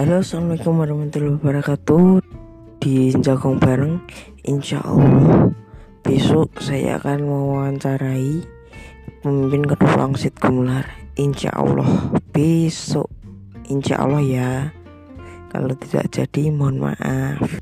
Halo assalamualaikum warahmatullahi wabarakatuh. Di Jagong bareng Insya Allah Besok saya akan mewawancarai Pemimpin kedua Langsit Gumlar Insya Allah Besok. Insya Allah ya. Kalau tidak jadi mohon maaf.